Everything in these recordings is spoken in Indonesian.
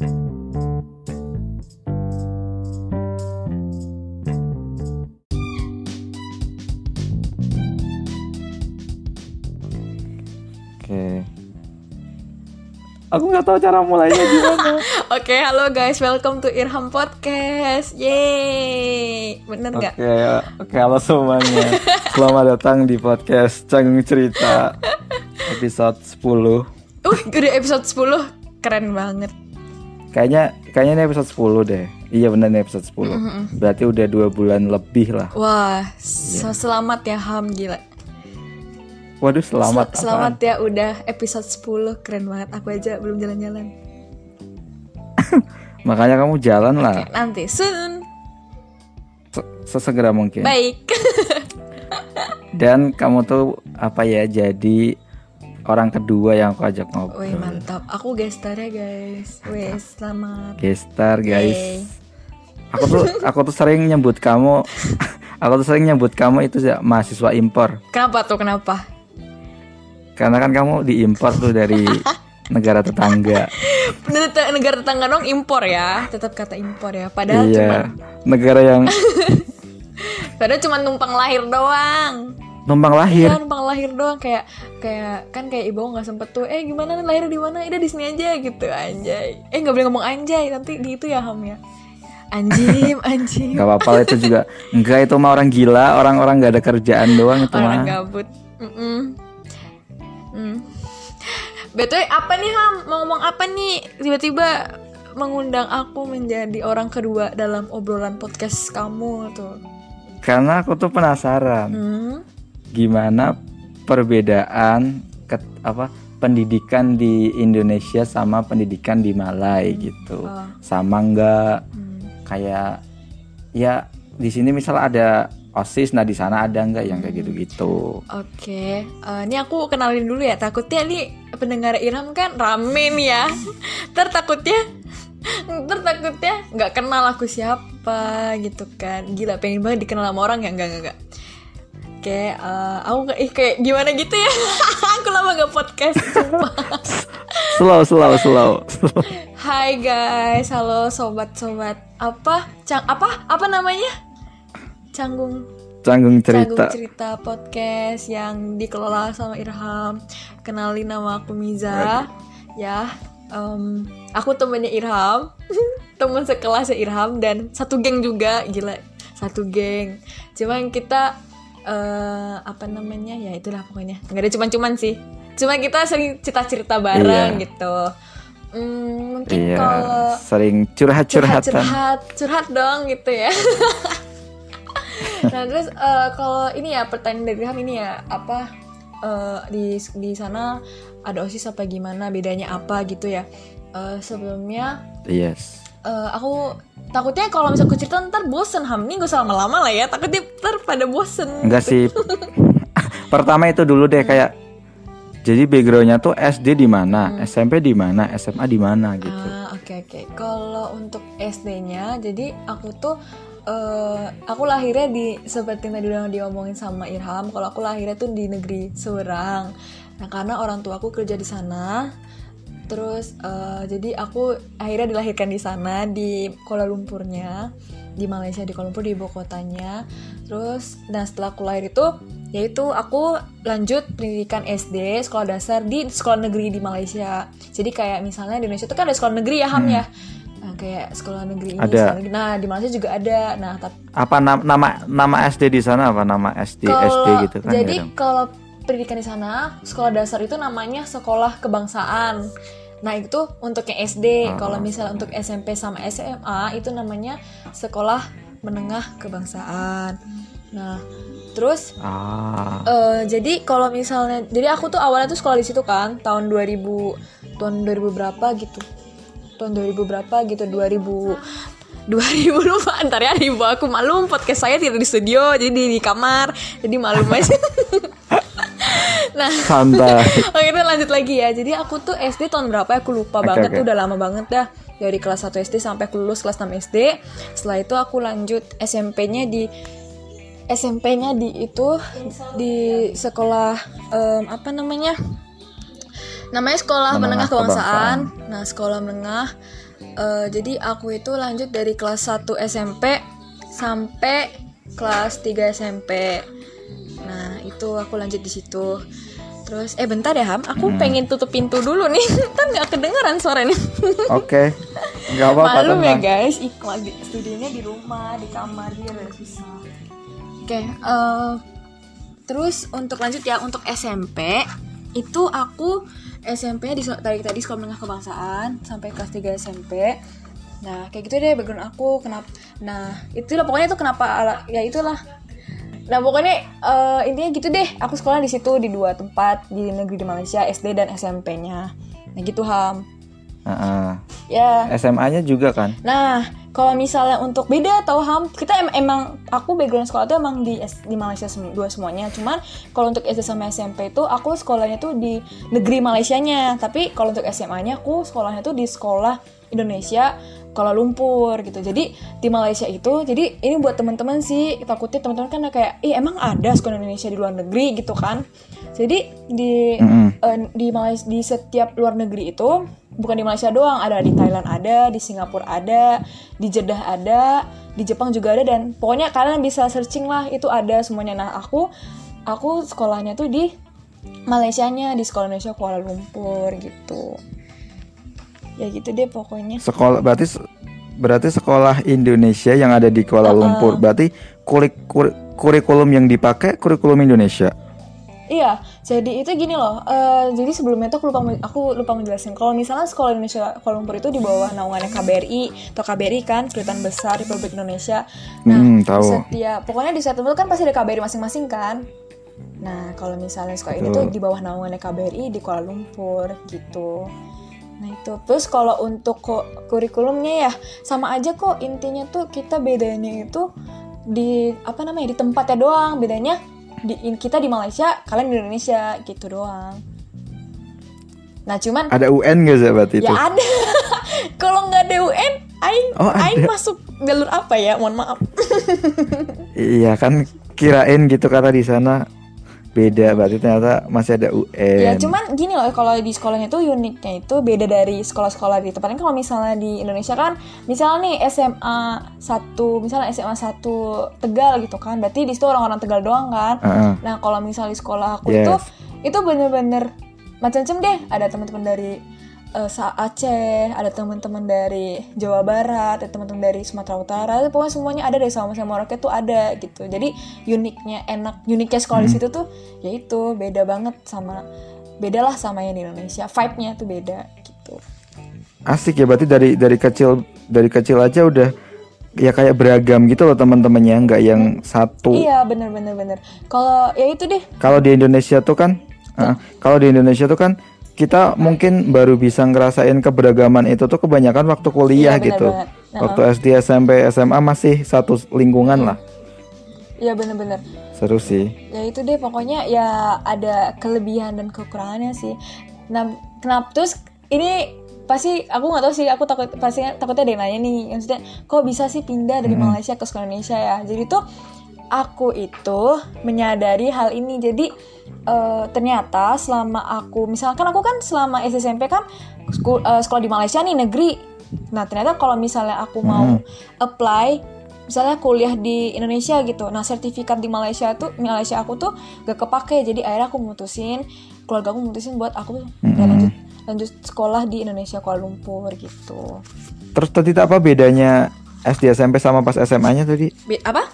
Oke. Aku nggak tahu cara mulainya gimana. Oke, halo guys, welcome to Irham Podcast. Yeay, bener nggak? Oke, oke halo semuanya. Selamat datang di podcast Canggung Cerita episode 10. Uh, udah episode 10 keren banget. Kayaknya kayaknya ini episode 10 deh. Iya benar ini episode 10. Berarti udah dua bulan lebih lah. Wah, so selamat ya Ham gila. Waduh selamat. Sel- selamat ya udah episode 10 keren banget. Aku aja belum jalan-jalan. apaan? Makanya kamu jalan lah Oke, nanti soon. se- sesegera mungkin. Baik. Dan kamu tuh apa ya jadi orang kedua yang aku ajak ngobrol. Wih, mantap. Aku gestar ya, guys. Wes, selamat. Gestar guys. Yeay. Aku tuh aku tuh sering nyebut kamu aku tuh sering nyebut kamu itu ya mahasiswa impor. Kenapa tuh? Kenapa? Karena kan kamu diimpor tuh dari negara tetangga. Negara tetangga dong impor ya. Tetap kata impor ya. Padahal cuma iya. Negara yang padahal cuma numpang lahir doang. Numpang lahir. Iya, numpang lahir doang kayak kayak kan kayak ibu nggak sempet tuh. Eh gimana nih lahir di mana? Udah di sini aja gitu anjay. Eh nggak boleh ngomong anjay nanti di itu ya Ham ya. Anjim, anjim. Gak apa-apa itu juga Enggak itu mah orang gila Orang-orang gak ada kerjaan doang itu Orang mah gabut. Mm-mm. Hmm. BTW apa nih Ham? Mau ngomong apa nih? Tiba-tiba mengundang aku menjadi orang kedua dalam obrolan podcast kamu tuh. Karena aku tuh penasaran Hmm. Gimana perbedaan ket, apa Pendidikan di Indonesia sama pendidikan di Malai gitu Oh. Sama enggak Hmm. Kayak Ya di sini misal ada OSIS Nah di sana ada enggak yang kayak gitu-gitu Oke, eh, ini aku kenalin dulu ya. Takutnya nih pendengar Irham kan rame nih ya. Ntar takutnya, ntar takutnya nggak kenal aku siapa gitu kan. Gila pengen banget dikenal sama orang ya enggak enggak enggak. Oke, eh, aku ih kayak gimana gitu ya. aku lama gak podcast. sumpah. Slow slow slow Hai guys, halo sobat-sobat apa? Cang apa? Apa namanya? Canggung Canggung Canggung cerita cerita podcast yang dikelola sama Irham. Kenalin nama aku Miza. Ya, em, aku temennya Irham, temen sekelasnya Irham dan satu geng juga, gila, satu geng. Cuman kita eh apa namanya? Ya itulah pokoknya. Nggak ada cuman-cuman sih. Cuma kita sering cerita-cerita bareng Iya. gitu. Hmm, mungkin Iya kalau Sering curhat-curhatan. Curhat curhat dong gitu ya. Nah terus eh, kalau ini ya pertanyaan dari Ilham ini ya apa eh, di di sana ada osis apa gimana? Bedanya apa gitu ya? Eh, sebelumnya Yes eh, aku takutnya kalau misalnya aku cerita ntar bosen Ham nih gak usah lama-lama lah ya takutnya ntar pada bosen Enggak sih. Pertama itu dulu deh kayak jadi backgroundnya tuh SD di mana, SMP di mana, SMA di mana gitu. Ah, oke oke. Kalau untuk SD-nya, jadi aku tuh eh aku lahirnya di seperti yang tadi udah diomongin sama Irham, kalau aku lahirnya tuh di negeri Seberang. Nah, karena orang tua aku kerja di sana. Terus eh, jadi aku akhirnya dilahirkan di sana di Kuala Lumpurnya, di Malaysia di Kuala Lumpur di ibu kotanya. Terus nah setelah aku lahir itu yaitu aku lanjut pendidikan SD sekolah dasar di sekolah negeri di Malaysia. Jadi kayak misalnya di Indonesia itu kan ada sekolah negeri ya Ham ya. Nah, kayak sekolah negeri ini, Ada. sekolah negeri. Nah, di Malaysia juga ada. Nah, tapi Apa nam- nama nama SD di sana apa nama SD SD kalau gitu kan? jadi kadang. kalau pendidikan di sana sekolah dasar itu namanya sekolah kebangsaan. Nah itu untuk yang SD. Kalau misalnya untuk SMP sama SMA itu namanya sekolah menengah kebangsaan. Nah terus Ah, eh, jadi kalau misalnya jadi aku tuh awalnya tuh sekolah di situ kan tahun 2000 tahun 2000 berapa gitu. Tahun 2000 berapa gitu 2000 2000 lupa ntar ya ibu aku malum podcast saya tidak di studio jadi di, kamar jadi malum aja nah santai. oke kita lanjut lagi ya jadi aku tuh SD tahun berapa ya aku lupa Oke, banget oke. tuh udah lama banget dah dari kelas 1 SD sampai aku lulus kelas 6 SD setelah itu aku lanjut SMP-nya di SMP-nya di itu di sekolah em, apa namanya namanya sekolah menengah, Menengah kebangsaan. Nah, sekolah menengah Eh, jadi aku itu lanjut dari kelas 1 SMP sampai kelas 3 SMP. Nah, itu aku lanjut di situ. Terus eh bentar ya Ham, aku pengen tutup pintu dulu nih. Ntar nggak kedengeran suaranya. Oke. Gak apa-apa Malum ya guys, ikhlas di studionya di rumah, di kamar dia udah susah. Oke, eh, terus untuk lanjut ya untuk SMP itu aku SMP di tadi tadi sekolah menengah kebangsaan sampai kelas 3 SMP. Nah, kayak gitu deh background aku kenapa Nah, itulah pokoknya itu kenapa ala- ya itulah. Nah, pokoknya eh, intinya gitu deh. Aku sekolah di situ di dua tempat di negeri di Malaysia, SD dan SMP-nya. Nah, gitu Ham. Heeh. Ya. SMA-nya juga kan? Nah, kalau misalnya untuk beda atau ham, kita em- emang aku background sekolah tuh emang di S- di Malaysia sem- dua semuanya. Cuman kalau untuk SD sama SMP itu aku sekolahnya tuh di negeri Malaysianya. Tapi kalau untuk SMA-nya aku sekolahnya tuh di sekolah Indonesia Kuala Lumpur gitu. Jadi di Malaysia itu, jadi ini buat teman-teman sih takutnya teman-teman kan kayak, ih emang ada sekolah Indonesia di luar negeri gitu kan? Jadi di Mm-mm. eh, di Malaysia di setiap luar negeri itu bukan di Malaysia doang ada di Thailand ada di Singapura ada di Jeddah ada di Jepang juga ada dan pokoknya kalian bisa searching lah itu ada semuanya nah aku aku sekolahnya tuh di Malaysianya di sekolah Indonesia Kuala Lumpur gitu ya gitu deh pokoknya Sekolah berarti berarti sekolah Indonesia yang ada di Kuala Lumpur. Berarti kurik, kur- kurikulum yang dipakai kurikulum Indonesia. Iya, jadi itu gini loh. eh, jadi sebelumnya tuh aku lupa aku lupa menjelaskan. Kalau misalnya sekolah Indonesia Kuala Lumpur itu di bawah naungannya KBRI atau KBRI kan Kedutaan Besar Republik Indonesia. Nah, Hmm, tahu. setiap pokoknya di satu kan pasti ada KBRI masing-masing kan. Nah, kalau misalnya sekolah ini tuh Betul. di bawah naungannya KBRI di Kuala Lumpur gitu. Nah itu terus kalau untuk kurikulumnya ya sama aja kok intinya tuh kita bedanya itu di apa namanya di tempatnya doang bedanya di in- kita di Malaysia kalian di Indonesia gitu doang. Nah cuman Ada UN gak sih berarti itu? ya ada kalau nggak ada UN, Aing Oh, ada. Aing masuk jalur apa ya? Mohon maaf. Iya kan kirain gitu kata di sana beda berarti ternyata masih ada UN. Ya cuman gini loh kalau di sekolahnya tuh uniknya itu beda dari sekolah-sekolah di tempatnya kalau misalnya di Indonesia kan misalnya nih SMA 1 misalnya SMA 1 Tegal gitu kan berarti di situ orang-orang Tegal doang kan Heeh. nah kalau misalnya di sekolah aku Yes. itu itu bener-bener macam-macam deh ada teman-teman dari Sa- Aceh ada teman-teman dari Jawa Barat ada teman-teman dari Sumatera Utara pokoknya semuanya ada deh sama-sama rakyat tuh ada gitu. Jadi uniknya enak uniknya sekolah Hmm. di situ tuh ya itu beda banget sama beda lah sama yang di Indonesia. Vibe-nya tuh beda gitu. Asik ya berarti dari dari kecil dari kecil aja udah ya kayak beragam gitu loh teman-temannya nggak yang satu. iya bener-bener bener kalau ya itu deh. Kalau di Indonesia tuh kan, uh, kalau di Indonesia tuh kan kita mungkin baru bisa ngerasain keberagaman itu tuh kebanyakan waktu kuliah Iya, gitu. banget. Nah, Waktu SD, SMP, SMA masih satu lingkungan lah. iya bener-bener Seru sih. ya itu deh pokoknya ya ada kelebihan dan kekurangannya sih nah kenapa terus ini pasti aku nggak tahu sih aku takut pasti takutnya ada yang nanya nih maksudnya kok bisa sih pindah dari Malaysia ke Indonesia ya jadi tuh aku itu menyadari hal ini. Jadi eh, ternyata selama aku misalkan aku kan selama SD SMP kan eh, sekolah di Malaysia nih negeri. Nah ternyata kalau misalnya aku mau apply misalnya kuliah di Indonesia gitu nah sertifikat di Malaysia tuh Malaysia aku tuh gak kepake. Jadi akhirnya aku mutusin keluarga aku mutusin buat aku ya lanjut lanjut sekolah di Indonesia Kuala Lumpur gitu. Terus tadi apa bedanya SD, SMP sama pas SMA-nya tadi? Be- apa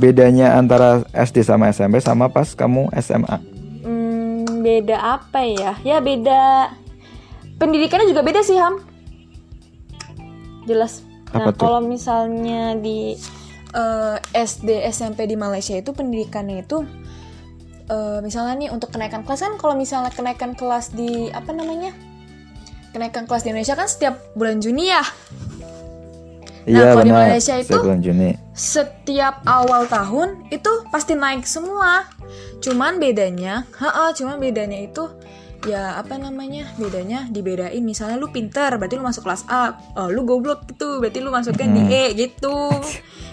Bedanya antara SD sama SMP sama pas kamu SMA. Hmm, beda apa ya? Ya beda pendidikannya juga beda sih Ham. Jelas. Apa Nah tuh? kalau misalnya di eh, SD SMP di Malaysia itu pendidikannya itu eh, misalnya nih untuk kenaikan kelas kan kalau misalnya kenaikan kelas di apa namanya kenaikan kelas di Indonesia kan setiap bulan Juni ya. Nah, Iya kalau di. Malaysia itu- Juni. setiap awal tahun itu pasti naik semua. Cuman bedanya, ha cuman bedanya itu ya apa namanya? Bedanya dibedain misalnya lu pinter berarti lu masuk kelas A. Oh, lu goblok gitu berarti lu masuknya di E gitu.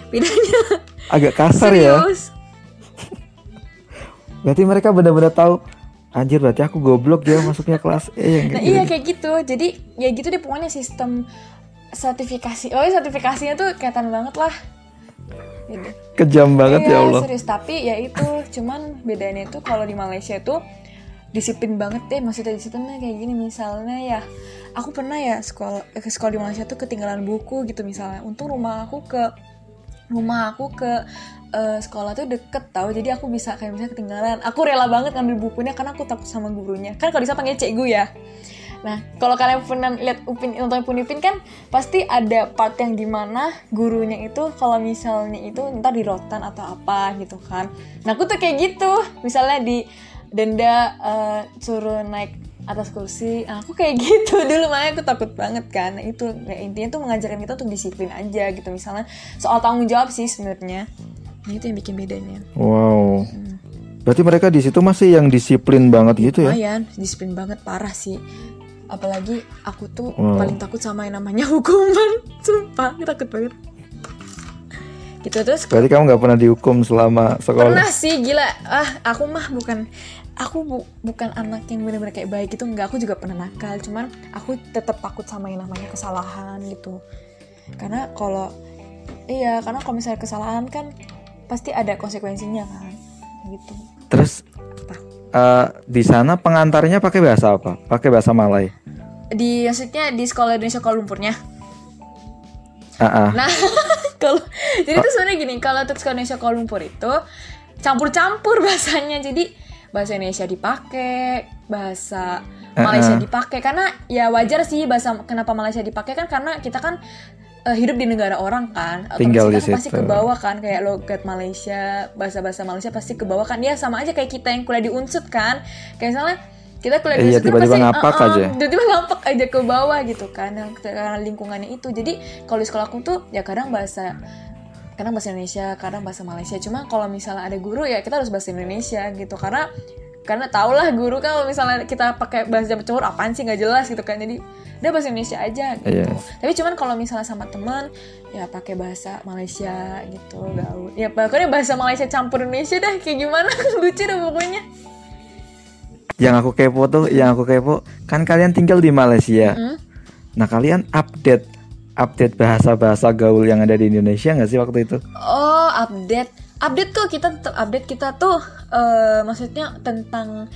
Bedanya Agak kasar ya. serius. Berarti mereka benar-benar tahu Anjir berarti aku goblok ya masuknya kelas E yang Nah kayak iya gitu. kayak gitu. Jadi ya gitu deh pokoknya sistem sertifikasi. Oh sertifikasinya tuh kelihatan banget lah. Gitu. Kejam banget iya, ya Allah. serius tapi ya itu cuman bedanya itu kalau di Malaysia tuh disiplin banget deh maksudnya disiplinnya kayak gini misalnya ya aku pernah ya sekolah eh, ke sekolah di Malaysia tuh ketinggalan buku gitu misalnya untung rumah aku ke rumah aku ke eh, sekolah tuh deket tau jadi aku bisa kayak misalnya ketinggalan aku rela banget ngambil bukunya karena aku takut sama gurunya kan kalau bisa panggil cikgu ya Nah, kalau kalian pernah lihat Upin nonton Upin Ipin kan pasti ada part yang di mana gurunya itu kalau misalnya itu ntar di rotan atau apa gitu kan. Nah, aku tuh kayak gitu. Misalnya di denda eh, suruh naik atas kursi. Nah, aku kayak gitu dulu makanya aku takut banget kan. Nah, itu ya, intinya tuh mengajarkan kita untuk disiplin aja gitu. Misalnya soal tanggung jawab sih sebenarnya. Nah, itu yang bikin bedanya. Wow. Berarti mereka di situ masih yang disiplin banget gitu ya? Lumayan, disiplin banget parah sih. Apalagi aku tuh Wow. paling takut sama yang namanya hukuman. Sumpah, aku takut banget. Gitu terus Berarti kamu nggak pernah dihukum selama sekolah? pernah sih gila. Ah, aku mah bukan aku bu- bukan anak yang benar-benar kayak baik itu enggak aku juga pernah nakal cuman aku tetap takut sama yang namanya kesalahan gitu karena kalau iya karena kalau misalnya kesalahan kan pasti ada konsekuensinya kan gitu Terus eh, di sana pengantarnya pakai bahasa apa? Pakai bahasa Malay. di maksudnya di sekolah Indonesia Kuala Lumpurnya Ah, ah. Nah, kalau jadi tuh sebenarnya gini, kalau untuk sekolah Indonesia Kuala Lumpur itu campur-campur bahasanya. Jadi bahasa Indonesia dipakai, bahasa Malaysia Uh-uh. dipakai karena ya wajar sih bahasa kenapa Malaysia dipakai kan karena kita kan eh, hidup di negara orang kan. Tinggal di kan pasti situ. ke bawah kan kayak logat Malaysia, bahasa-bahasa Malaysia pasti ke bawah kan. Dia sama aja kayak kita yang kuliah di Unsud kan. Kayak misalnya kita kuliah di Iya, kan tiba-tiba pasti, ngapak "Uh-uh, aja." tiba-tiba ngapak aja ke bawah gitu kan karena lingkungannya itu jadi kalau di sekolahku tuh ya kadang bahasa kadang bahasa Indonesia kadang bahasa Malaysia cuma kalau misalnya ada guru ya kita harus bahasa Indonesia gitu karena karena tau lah guru kan kalau misalnya kita pakai bahasa Jawa Timur apaan sih nggak jelas gitu kan jadi udah bahasa Indonesia aja gitu Yes. tapi cuman kalau misalnya sama teman ya pakai bahasa Malaysia gitu gaul ya pokoknya bahasa Malaysia campur Indonesia dah kayak gimana lucu dah pokoknya Yang aku kepo tuh, yang aku kepo kan kalian tinggal di Malaysia. Hmm? Nah kalian update update bahasa-bahasa gaul yang ada di Indonesia nggak sih waktu itu? Oh, update. Update tuh kita tetap update kita tuh eh, maksudnya tentang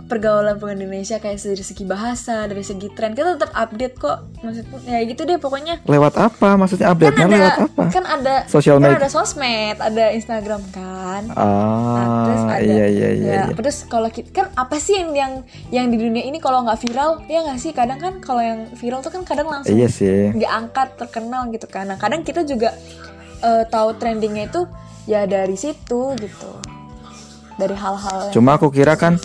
pergaulan pergaulan Indonesia kayak dari segi bahasa, dari segi tren kita tetap update kok. Maksudnya ya gitu deh pokoknya. Lewat apa? Maksudnya Kan update-nya ada lewat apa? kan ada Sosial kan media. ada sosmed, ada Instagram kan. Nah, Ah, terus ada iya iya iya. ya, iya. terus kalau kita kan apa sih yang yang yang di dunia ini kalau nggak viral ya nggak sih kadang kan kalau yang viral tuh kan kadang langsung Iya sih. diangkat terkenal gitu kan nah kadang kita juga eh, tahu trendingnya itu ya dari situ gitu dari hal-hal Cuma aku kira kan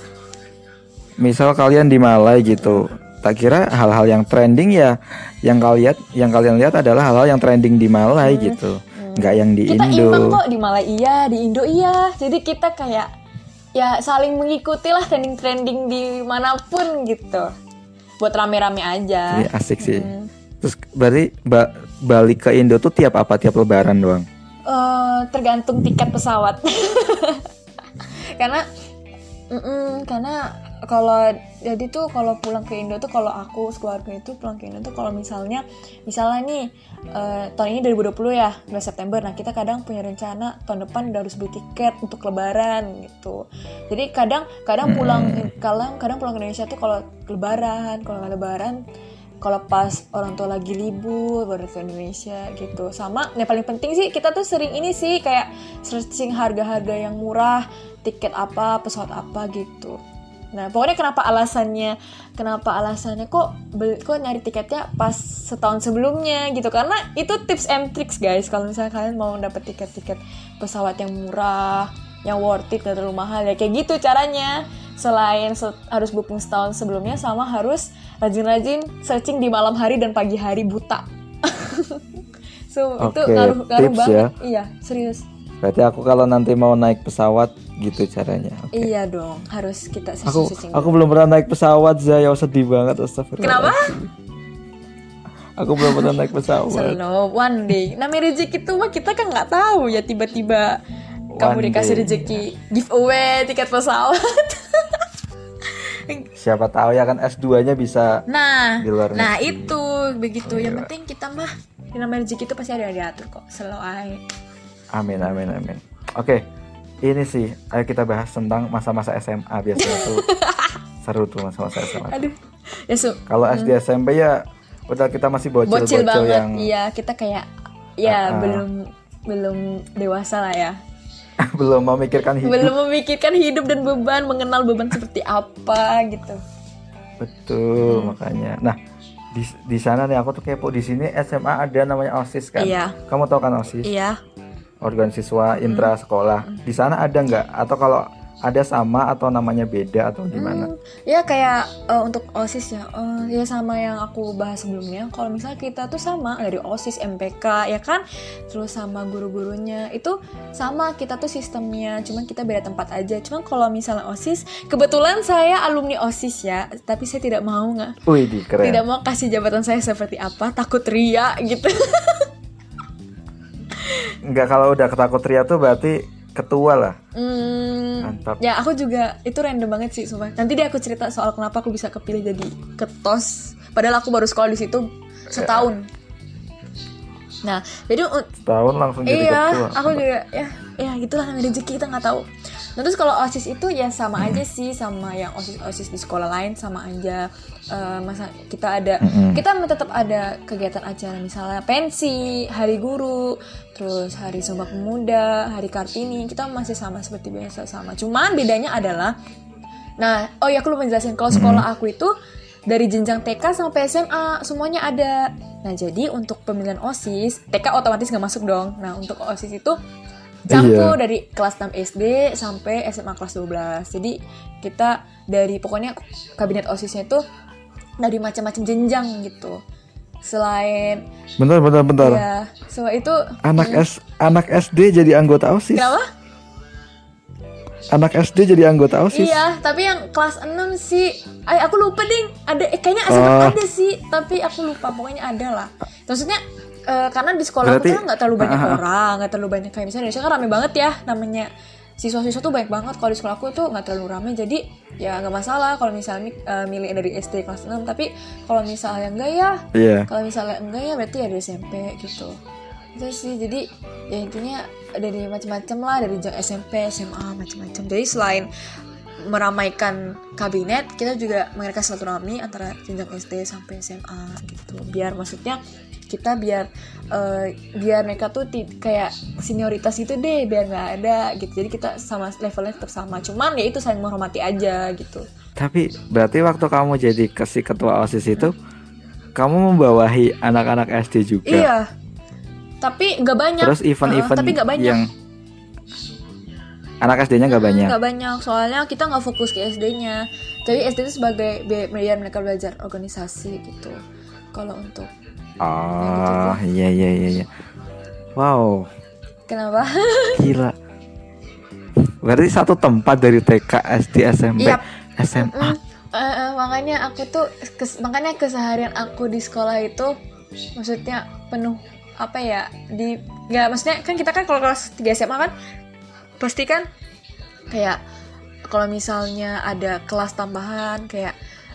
misal kalian di Malay gitu. Tak kira hal-hal yang trending ya yang kalian yang kalian lihat adalah hal-hal yang trending di Malay gitu. Nggak yang di Hmm. kita Indo. imbang kok di Malay iya di Indo iya jadi kita kayak ya saling mengikuti lah trending-trending di mana pun gitu buat rame-rame aja Iya, asik sih. Hmm. Terus berarti ba- balik ke Indo tuh tiap apa? Tiap lebaran doang. Eh, tergantung tiket pesawat. Karena mm-mm, karena kalau jadi tuh kalau pulang ke Indo tuh kalau aku keluarga itu pulang ke Indo tuh kalau misalnya misalnya nih eh, tahun ini 2020 ya 2 September. Nah kita kadang punya rencana tahun depan udah harus beli tiket untuk lebaran gitu. Jadi kadang kadang pulang kadang kadang pulang ke Indonesia tuh kalau lebaran kalau nggak lebaran kalau pas orang tua lagi libur baru ke Indonesia gitu. Sama yang paling penting sih kita tuh sering ini sih kayak searching harga-harga yang murah tiket apa pesawat apa gitu. Nah pokoknya kenapa alasannya kenapa alasannya kok beli, kok nyari tiketnya pas setahun sebelumnya gitu. Karena itu tips and tricks guys. Kalau misalnya kalian mau dapet tiket-tiket pesawat yang murah yang worth it gak terlalu mahal ya kayak gitu caranya selain se- harus booking setahun sebelumnya sama harus rajin-rajin searching di malam hari dan pagi hari buta so itu Oke, ngaruh ngaruh tips banget ya. iya serius Berarti aku kalau nanti mau naik pesawat gitu caranya. Oke. iya dong harus kita Aku searching aku belum pernah naik pesawat Zaya sedih banget astagfirullah. Kenapa? Aku belum pernah naik pesawat. Slow, one day. Namanya rezeki itu mah kita kan nggak tahu ya tiba-tiba kamu dikasih rezeki giveaway tiket pesawat. Siapa tahu ya kan S2-nya bisa Nah, di luar nah negeri. itu begitu. Yang Iya. penting kita mah yang namanya rezeki itu pasti ada yang diatur kok. Selalu aja. Amin amin amin. Oke, ini sih ayo kita bahas tentang masa-masa SMA biasanya tuh seru tuh masa-masa SMA. Aduh. Ya Kalau SD SMP ya udah kita masih bocil-bocil bocil banget. yang Iya, kita kayak ya Ah, ah. belum belum dewasa lah ya. belum memikirkan hidup. Belum memikirkan hidup dan beban, mengenal beban seperti apa gitu. Betul makanya. Nah di di sana nih aku tuh kepo di sini SMA ada namanya OSIS kan. Iya. Kamu tahu kan OSIS? Iya. Organ siswa intra sekolah. Di sana ada nggak? Atau kalau ada sama atau namanya beda atau gimana? Hmm, ya kayak eh, untuk OSIS ya, eh, ya sama yang aku bahas sebelumnya. Kalau misalnya kita tuh sama dari OSIS, MPK, ya kan, terus sama guru-gurunya itu sama kita tuh sistemnya, cuman kita beda tempat aja. Cuman kalau misalnya OSIS, kebetulan saya alumni OSIS ya, tapi saya tidak mau nggak, Wih, di keren. tidak mau kasih jabatan saya seperti apa, takut ria gitu. Nggak kalau udah ketakut ria tuh berarti ketua lah. Hmm, Mantap. Ya aku juga itu random banget sih sumpah. Nanti deh aku cerita soal kenapa aku bisa kepilih jadi ketos. Padahal aku baru sekolah di situ setahun. Nah, jadi u- Tahun langsung jadi iya, ketua. aku juga ya ya gitulah namanya rezeki kita nggak tahu. Nah, terus kalau osis itu ya sama aja sih sama yang osis osis di sekolah lain sama aja. Eh, masa kita ada Mm-mm. kita tetap ada kegiatan acara misalnya pensi, hari guru, terus hari sumpah pemuda, hari kartini kita masih sama seperti biasa sama. Cuman bedanya adalah Nah, oh ya aku lupa jelasin kalau sekolah aku itu dari jenjang TK sampai SMA semuanya ada. Nah, jadi untuk pemilihan OSIS, TK otomatis nggak masuk dong. Nah, untuk OSIS itu campur Iya. dari kelas 6 SD sampai SMA kelas 12. Jadi kita dari pokoknya kabinet OSISnya itu dari macam-macam jenjang gitu. Selain Bentar, bentar, bentar. ya, selain itu Anak S anak SD jadi anggota OSIS. kenapa? Anak SD jadi anggota OSIS. Iya, tapi yang kelas 6 sih, ay aku lupa ding. Ada, eh, kayaknya SMA Oh. ada sih, tapi aku lupa. Pokoknya ada lah. Maksudnya eh, karena di sekolah Berarti- aku tuh nggak terlalu banyak ah. orang, nggak terlalu banyak kayak misalnya Indonesia kan rame banget ya, namanya siswa-siswa tuh banyak banget. Kalau di sekolah aku tuh nggak terlalu rame, jadi ya nggak masalah kalau misalnya eh, milih dari SD kelas 6. Tapi kalau misalnya enggak ya, Iya. kalau misalnya enggak ya berarti ya dari SMP gitu itu sih jadi ya intinya dari macam-macam lah dari SMP SMA macam-macam jadi selain meramaikan kabinet kita juga mengadakan silaturahmi antara jenjang SD sampai SMA gitu biar maksudnya kita biar eh, biar mereka tuh kayak senioritas itu deh biar nggak ada gitu jadi kita sama levelnya tetap sama cuman ya itu saling menghormati aja gitu Tapi berarti waktu kamu jadi ke si ketua OSIS itu kamu membawahi anak-anak SD juga. iya tapi nggak banyak Terus event-event tapi nggak banyak yang anak SD-nya nggak banyak. Nggak banyak, soalnya kita nggak fokus ke SD-nya. Jadi SD itu sebagai biar mereka belajar organisasi gitu. Kalau untuk Oh, iya iya iya iya. Wow, kenapa? gila. Berarti satu tempat dari TK, SD, SMP, Iya. SMA. Mm, eh, eh, makanya aku tuh kes- makanya keseharian aku di sekolah itu maksudnya penuh apa ya di nggak maksudnya kan kita kan kalau kelas 3 SMA kan pasti kan kayak kalau misalnya ada kelas tambahan kayak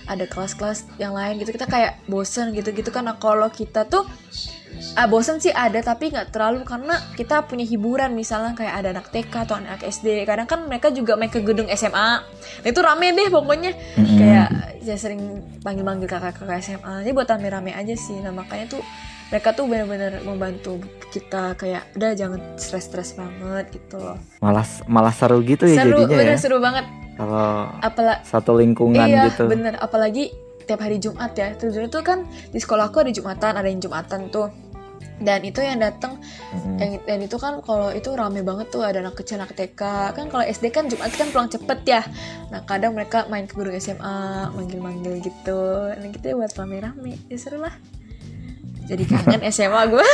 ada kelas-kelas yang lain gitu. Kita kayak bosen gitu-gitu kan. Nah, kalau kita tuh ah, bosen sih ada tapi nggak terlalu karena kita punya hiburan. Misalnya kayak ada anak TK atau anak SD kadang kan mereka juga main ke gedung SMA nah, itu rame deh pokoknya. Kayak saya sering panggil-panggil kakak-kakak SMA jadi buat rame-rame aja sih. Nah makanya tuh mereka tuh benar-benar membantu kita kayak udah jangan stres-stres banget gitu loh. Malah malah seru gitu ya seru jadinya bener ya. seru banget Kalau apalagi satu lingkungan iya gitu. bener. Apalagi tiap hari Jumat ya. Tujuan itu kan di sekolah aku ada Jumatan ada yang Jumatan tuh. Dan itu yang datang Mm-mm. yang dan itu kan kalau itu rame banget tuh. Ada anak kecil anak TK kan kalau SD kan Jumat kan pulang cepet ya. Nah kadang mereka main ke guru SMA manggil-manggil gitu. Nah gitu ya buat rame-rame. Ya seru lah. Jadi kangen SMA gue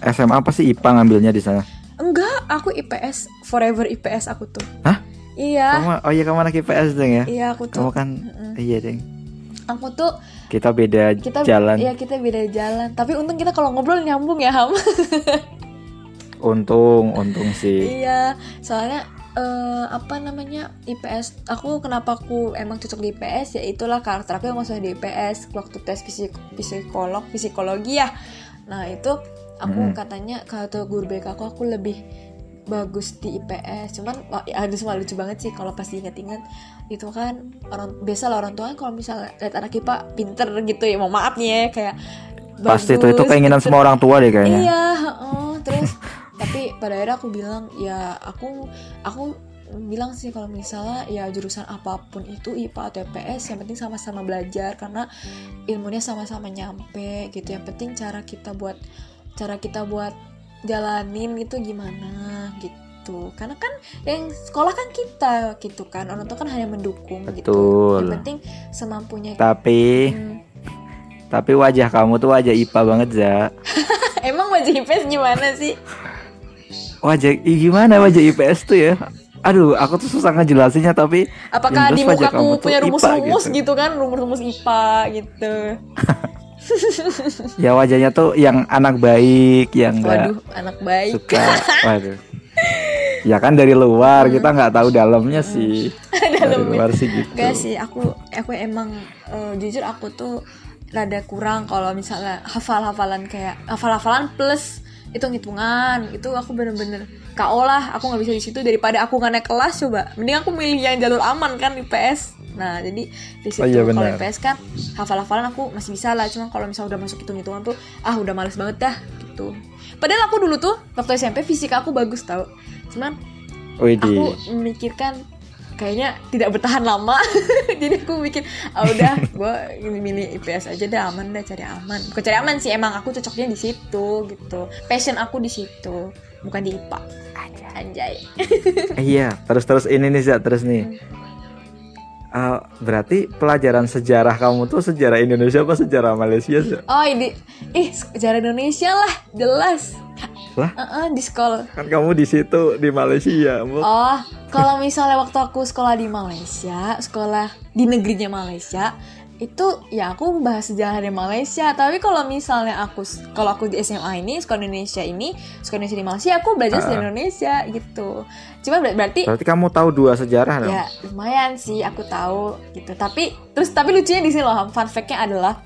SMA apa sih? IPA ngambilnya di sana? Enggak aku IPS forever IPS aku tuh Hah? iya Kamu oh iya kamu anak IPS deng ya? iya aku tuh Kamu kan iya deng. aku tuh Kita beda kita jalan. ya kita beda jalan tapi untung kita kalau ngobrol nyambung ya ham Untung, untung sih. iya soalnya eh, apa namanya IPS aku kenapa aku emang cocok di IPS ya itulah karakter aku yang masuk di IPS waktu tes fisik psikolog psikologi ya nah itu aku Hmm. katanya kata guru BK aku aku lebih bagus di IPS cuman ya, ada semua lucu banget sih kalau pas diingat-ingat itu kan orang biasa lah orang tua kan kalau misalnya lihat anak IPA pinter gitu ya mau maaf nih ya kayak Pasti itu itu bagus, keinginan gitu. semua orang tua deh kayaknya. Iya, heeh. terus tapi pada akhirnya aku bilang ya aku aku bilang sih kalau misalnya ya jurusan apa pun itu IPA atau IPS yang penting sama-sama belajar karena ilmunya sama-sama nyampe gitu. Yang penting cara kita buat cara kita buat jalanin itu gimana gitu. Karena kan yang sekolah kan kita gitu kan. Orang tua kan hanya mendukung gitu. Betul. Yang penting semampunya Tapi Hmm. tapi wajah kamu tuh wajah IPA banget za. Emang wajah IPS gimana sih? Wajah gimana wajah IPS tuh ya? Aduh, aku tuh susah ngejelasinnya tapi Apakah di kamu tuh punya rumus-rumus gitu. gitu. kan, rumus-rumus IPA gitu. ya wajahnya tuh yang anak baik, yang enggak Waduh, anak baik. suka. Waduh. Ya kan dari luar kita nggak tahu dalamnya sih. Dari luar sih gitu. Gak sih, aku aku emang eh, jujur aku tuh rada kurang kalau misalnya hafal-hafalan kayak hafal-hafalan plus hitung-hitungan. Itu aku bener-bener KO lah aku nggak bisa di situ. Daripada aku nggak naik kelas coba. Mending aku milih yang jalur aman kan IPS nah jadi di situ Oh iya, kalau. IPS kan hafal-hafalan aku masih bisa lah. Cuma kalau misalnya udah masuk hitung-hitungan tuh ah udah males banget dah gitu. Padahal aku dulu tuh waktu SMP fisika aku bagus tau. Cuman Widih. aku memikirkan kayaknya tidak bertahan lama. Jadi aku mikir ah udah gue milih IPS aja dah aman dah cari aman. Bukan cari aman sih emang aku cocoknya di situ gitu. Passion aku di situ bukan di IPA anjay. Eh, iya, terus terus ini nih Za, terus nih. Eh, berarti pelajaran sejarah kamu tuh sejarah Indonesia apa sejarah Malaysia Za? oh ini ih sejarah Indonesia lah jelas Lah? Heeh, di sekolah Kan kamu di situ di Malaysia. Oh, kalau misalnya waktu aku sekolah di Malaysia, sekolah di negerinya Malaysia, itu ya aku bahas sejarah di Malaysia. Tapi kalau misalnya aku kalau aku di SMA ini, sekolah Indonesia ini, sekolah Indonesia di Malaysia, aku belajar sejarah Ah. Indonesia gitu. Cuma ber- berarti Berarti kamu tahu dua sejarah dong? ya lumayan sih aku tahu gitu. Tapi terus tapi lucunya di sini loh, fun fact-nya adalah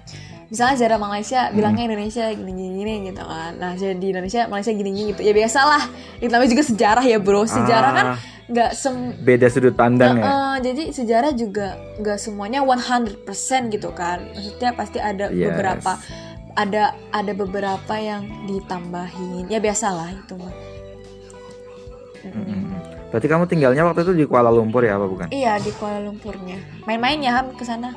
misalnya sejarah Malaysia bilangnya Indonesia gini gini gini gitu kan. Nah, jadi di Indonesia Malaysia gini gini gitu. Ya biasalah. Itu namanya juga sejarah ya, Bro. Sejarah kan Ah, nggak sem beda sudut pandang ya. Heeh, jadi sejarah juga nggak semuanya 100% gitu kan. Maksudnya pasti ada Yes. beberapa ada ada beberapa yang ditambahin. Ya biasalah itu mah. Mm-mm. Mm-mm. Berarti kamu tinggalnya waktu itu di Kuala Lumpur ya apa bukan? Iya di Kuala Lumpurnya. Main-main ya Ham ke sana.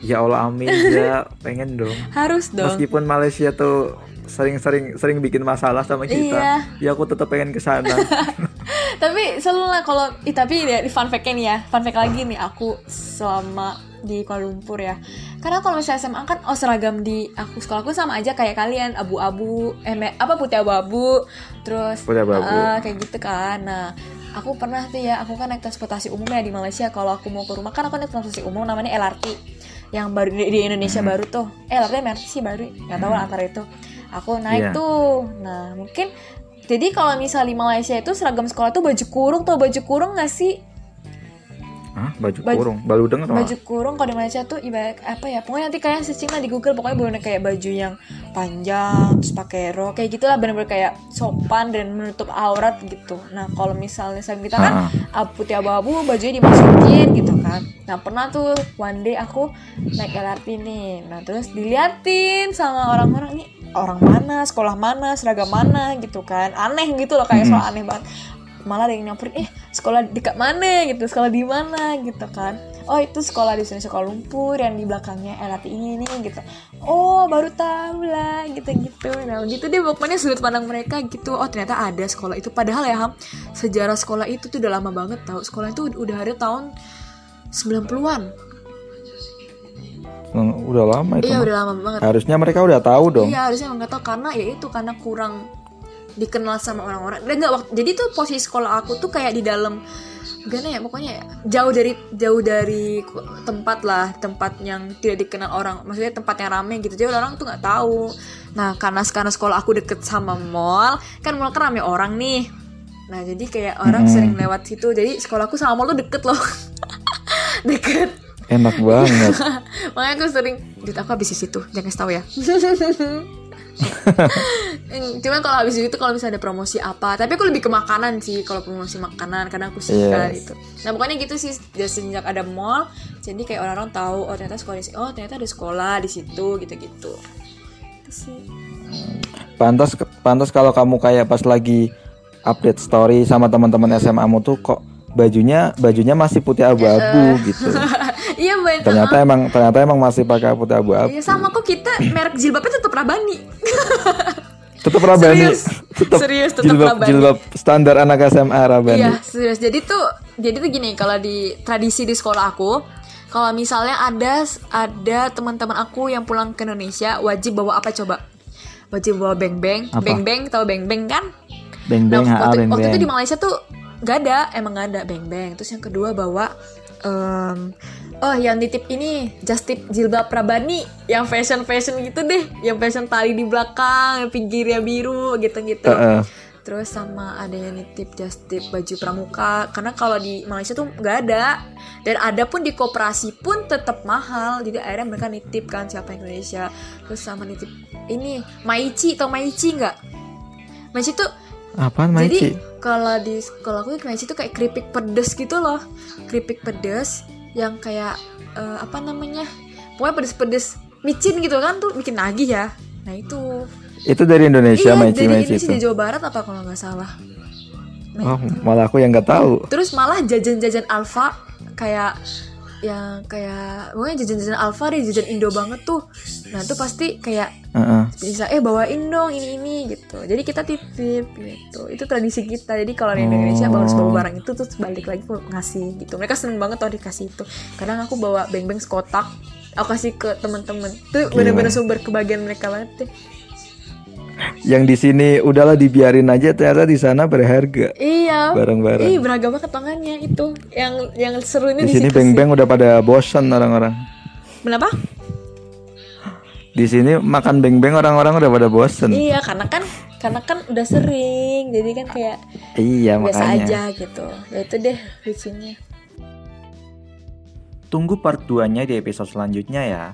Ya Allah amin ya, pengen dong. Harus dong. Meskipun Malaysia tuh sering-sering sering bikin masalah sama kita, Iya. ya aku tetap pengen ke sana. tapi selalu lah kalau ih, tapi ya, fun fact-nya nih ya fun fact lagi nih aku selama di Kuala Lumpur ya karena kalau misalnya SMA kan oh seragam di aku sekolahku sama aja kayak kalian abu-abu eh apa putih abu-abu terus Putih abu-abu. eh, kayak gitu kan nah aku pernah tuh ya aku kan naik transportasi umum ya di Malaysia kalau aku mau ke rumah kan aku naik transportasi umum namanya LRT yang baru di, di Indonesia Hmm. baru tuh eh LRT MRT sih baru nggak tahu lah antara itu aku naik Iya. tuh nah mungkin jadi kalau misalnya di Malaysia itu seragam sekolah tuh baju kurung tuh baju kurung nggak sih Hah, baju, Baju- kurung, baru denger malah. baju kurung kalau di Malaysia tuh ibarat apa ya? Pokoknya nanti kalian searching lah di Google pokoknya bener kayak baju yang panjang terus pakai rok kayak gitulah bener-bener kayak sopan dan menutup aurat gitu. Nah kalau misalnya saya kita kan Ah. putih abu-abu bajunya dimasukin gitu kan. Nah pernah tuh one day aku naik LRT nih. Nah terus diliatin sama orang-orang nih orang mana sekolah mana seragam mana gitu kan. Aneh gitu loh kayak soal aneh banget. Malah ada yang nyamperin eh sekolah dekat mana gitu sekolah di mana gitu kan. Oh itu sekolah di sini Kuala Lumpur yang di belakangnya LRT ini nih gitu. Oh baru tahu lah gitu gitu nah gitu deh pokoknya sudut pandang mereka gitu. Oh ternyata ada sekolah itu. Padahal ya Ham sejarah sekolah itu tuh udah lama banget tau. Sekolah itu udah ada tahun 90-an Hmm, Udah lama itu. iya udah lama banget. Harusnya mereka udah tahu dong. Iya harusnya nggak tahu. Karena ya itu karena kurang dikenal sama orang-orang. Dan nggak waktu jadi tuh posisi sekolah aku tuh kayak di dalam gimana ya pokoknya ya, jauh dari jauh dari tempat lah tempat yang tidak dikenal orang maksudnya tempat yang rame gitu jadi orang tuh nggak tahu nah karena sekarang sekolah aku deket sama mall kan mall kan rame orang nih Nah jadi kayak orang sering lewat situ. Jadi sekolahku sama mall tuh deket loh, deket. Enak banget. Makanya aku sering, Dit aku habis di situ, jangan tahu ya. Cuman kalau habis itu kalau misalnya ada promosi apa, tapi aku lebih ke makanan sih kalau promosi makanan karena aku suka Yes. gitu. Nah pokoknya gitu sih dari sejak ada mall, jadi kayak orang-orang tahu oh ternyata sekolah oh ternyata ada sekolah di situ gitu-gitu. Itu sih. Pantas pantas kalau kamu kayak pas lagi update story sama teman-teman SMA-mu tuh kok bajunya bajunya masih putih abu-abu gitu. Iya bener. Ternyata emang ternyata emang masih pakai putih abu-abu. Iya sama kok kita merek jilbabnya tetap Rabani. Tetap Rabani. Serius. Tetap Serius, tetap jilbab, Rabani. jilbab standar anak SMA Rabani. Iya, serius. Jadi tuh jadi tuh gini, kalau di tradisi di sekolah aku, kalau misalnya ada ada teman-teman aku yang pulang ke Indonesia wajib bawa apa coba? Wajib bawa beng-beng. Beng-beng tahu beng-beng kan? Beng beng Nah, waktu, beng waktu itu beng. di Malaysia tuh gak ada, emang gak ada. Beng-beng. Terus yang kedua bawa em, oh yang nitip ini just tip jilbab Prabani. Yang fashion fashion gitu deh, yang fashion tali di belakang, yang pinggirnya biru gitu-gitu. Heeh. Terus sama ada yang nitip just tip baju pramuka. Karena kalau di Malaysia tuh nggak ada. Dan ada pun di koperasi pun tetap mahal. Jadi akhirnya mereka nitip kan siapa yang Indonesia. Terus sama nitip ini Maici atau Maici nggak? Maici tuh Apaan jadi Maici? kalau di sekolah aku Maici tuh kayak keripik pedes gitu loh keripik pedes yang kayak eh, apa namanya pokoknya pedes-pedes micin gitu kan tuh bikin nagih ya nah itu Itu dari Indonesia iya Maici dari Maici Indonesia itu. di Jawa Barat apa kalau nggak salah Oh, malah aku yang nggak tahu. terus malah jajan-jajan Alfa kayak yang kayak pokoknya jajan-jajan Alfa deh jajan Indo banget tuh. Nah itu pasti kayak Heeh. bisa eh bawain dong ini ini gitu. Jadi kita titip gitu. Itu tradisi kita. Jadi kalau di Indonesia Oh. harus bawa barang itu terus balik lagi ngasih gitu. Mereka seneng banget tau dikasih itu. Kadang aku bawa beng-beng sekotak aku kasih ke temen-temen tuh bener-bener sumber kebahagiaan mereka banget deh Yang di sini udahlah dibiarin aja ternyata di sana berharga. iya Barang-barang. Ih beragam banget tangannya itu yang yang seru ini Di di, sini beng-beng udah pada bosan orang-orang. Kenapa? Di sini makan beng-beng orang-orang udah pada bosan. Iya karena kan karena kan udah sering jadi kan kayak Iya biasa makanya. aja gitu ya itu deh lucunya Tunggu part 2-nya di episode selanjutnya ya.